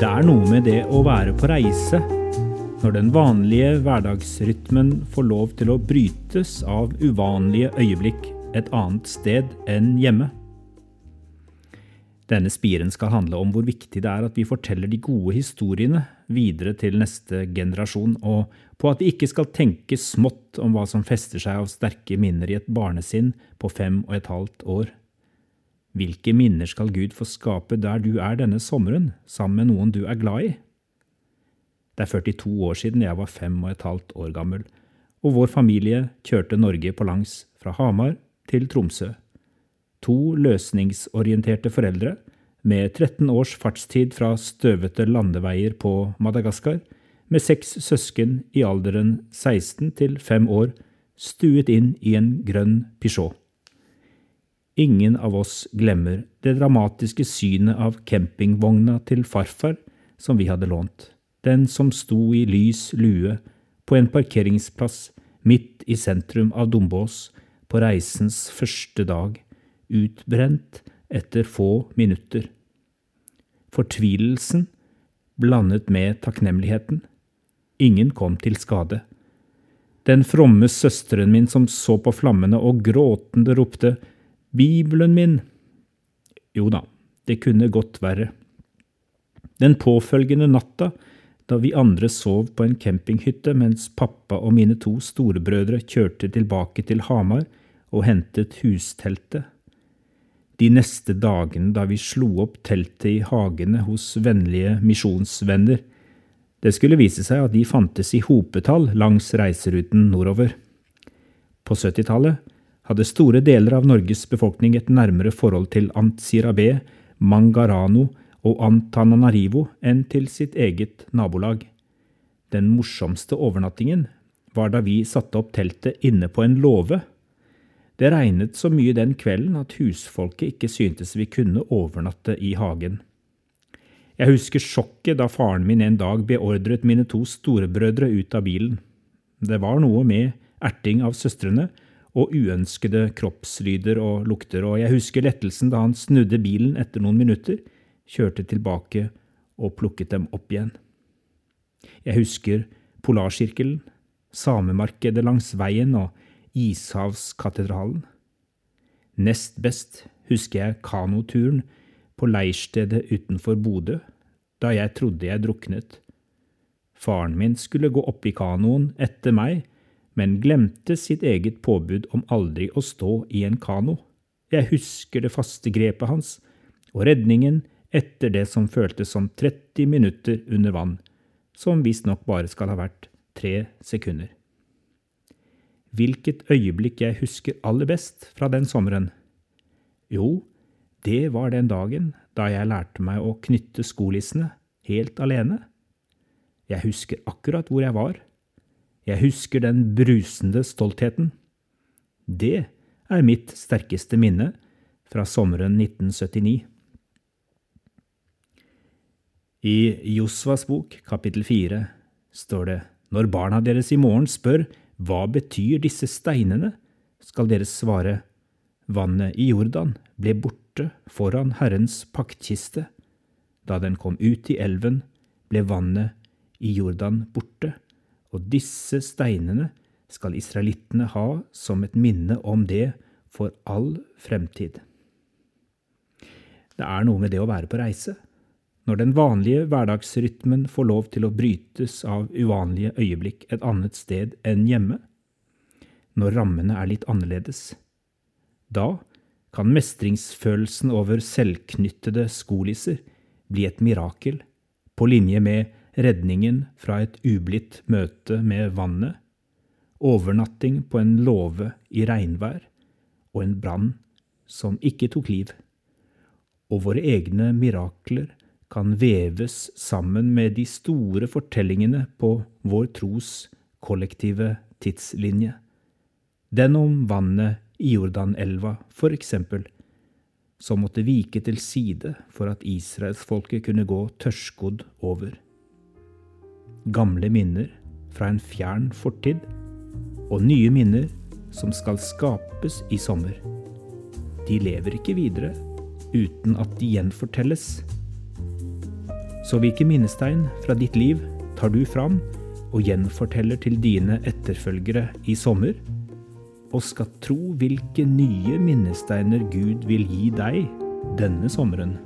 Det er noe med det å være på reise, når den vanlige hverdagsrytmen får lov til å brytes av uvanlige øyeblikk et annet sted enn hjemme. Denne spiren skal handle om hvor viktig det er at vi forteller de gode historiene videre til neste generasjon, og på at vi ikke skal tenke smått om hva som fester seg av sterke minner i et barnesinn på fem og et halvt år. Hvilke minner skal Gud få skape der du er denne sommeren, sammen med noen du er glad i? Det er 42 år siden jeg var fem og et halvt år gammel, og vår familie kjørte Norge på langs fra Hamar til Tromsø. To løsningsorienterte foreldre med 13 års fartstid fra støvete landeveier på Madagaskar, med seks søsken i alderen 16 til 5 år, stuet inn i en grønn Peugeot. Ingen av oss glemmer det dramatiske synet av campingvogna til farfar som vi hadde lånt, den som sto i lys lue på en parkeringsplass midt i sentrum av Dombås på reisens første dag, utbrent etter få minutter. Fortvilelsen blandet med takknemligheten. Ingen kom til skade. Den fromme søsteren min som så på flammene og gråtende ropte Bibelen min. Jo da, det kunne godt verre. Den påfølgende natta, da vi andre sov på en campinghytte mens pappa og mine to storebrødre kjørte tilbake til Hamar og hentet husteltet. De neste dagene da vi slo opp teltet i hagene hos vennlige misjonsvenner. Det skulle vise seg at de fantes i hopetall langs reiseruten nordover. På 70-tallet hadde store deler av Norges befolkning et nærmere forhold til Antsirabe, Mangarano og Antananarivo enn til sitt eget nabolag. Den morsomste overnattingen var da vi satte opp teltet inne på en låve. Det regnet så mye den kvelden at husfolket ikke syntes vi kunne overnatte i hagen. Jeg husker sjokket da faren min en dag beordret mine to storebrødre ut av bilen. Det var noe med erting av søstrene og uønskede kroppslyder og lukter, og jeg husker lettelsen da han snudde bilen etter noen minutter, kjørte tilbake og plukket dem opp igjen. Jeg husker Polarsirkelen, samemarkedet langs veien og Ishavskatedralen. Nest best husker jeg kanoturen på leirstedet utenfor Bodø, da jeg trodde jeg druknet. Faren min skulle gå opp i kanoen etter meg, men glemte sitt eget påbud om aldri å stå i en kano. Jeg husker det faste grepet hans, og redningen etter det som føltes som 30 minutter under vann, som visstnok bare skal ha vært tre sekunder. Hvilket øyeblikk jeg husker aller best fra den sommeren? Jo, det var den dagen da jeg lærte meg å knytte skolissene helt alene. Jeg husker akkurat hvor jeg var jeg husker den brusende stoltheten. Det er mitt sterkeste minne fra sommeren 1979. I Josvas bok, kapittel fire, står det når barna deres i morgen spør hva betyr disse steinene, skal dere svare vannet i Jordan ble borte foran Herrens paktkiste. Da den kom ut i elven, ble vannet i Jordan borte og disse steinene skal israelittene ha som et minne om det for all fremtid. Det er noe med det å være på reise. Når den vanlige hverdagsrytmen får lov til å brytes av uvanlige øyeblikk et annet sted enn hjemme. Når rammene er litt annerledes. Da kan mestringsfølelsen over selvknyttede skolisser bli et mirakel, på linje med redningen fra et ublidt møte med vannet, overnatting på en låve i regnvær og en brann som ikke tok liv. Og våre egne mirakler kan veves sammen med de store fortellingene på vår tros kollektive tidslinje. Den om vannet i Jordanelva, for eksempel, som måtte vike til side for at israelsfolket kunne gå tørrskodd over. Gamle minner fra en fjern fortid, og nye minner som skal skapes i sommer. De lever ikke videre uten at de gjenfortelles. Så hvilke minnestein fra ditt liv tar du fram og gjenforteller til dine etterfølgere i sommer? Og skal tro hvilke nye minnesteiner Gud vil gi deg denne sommeren.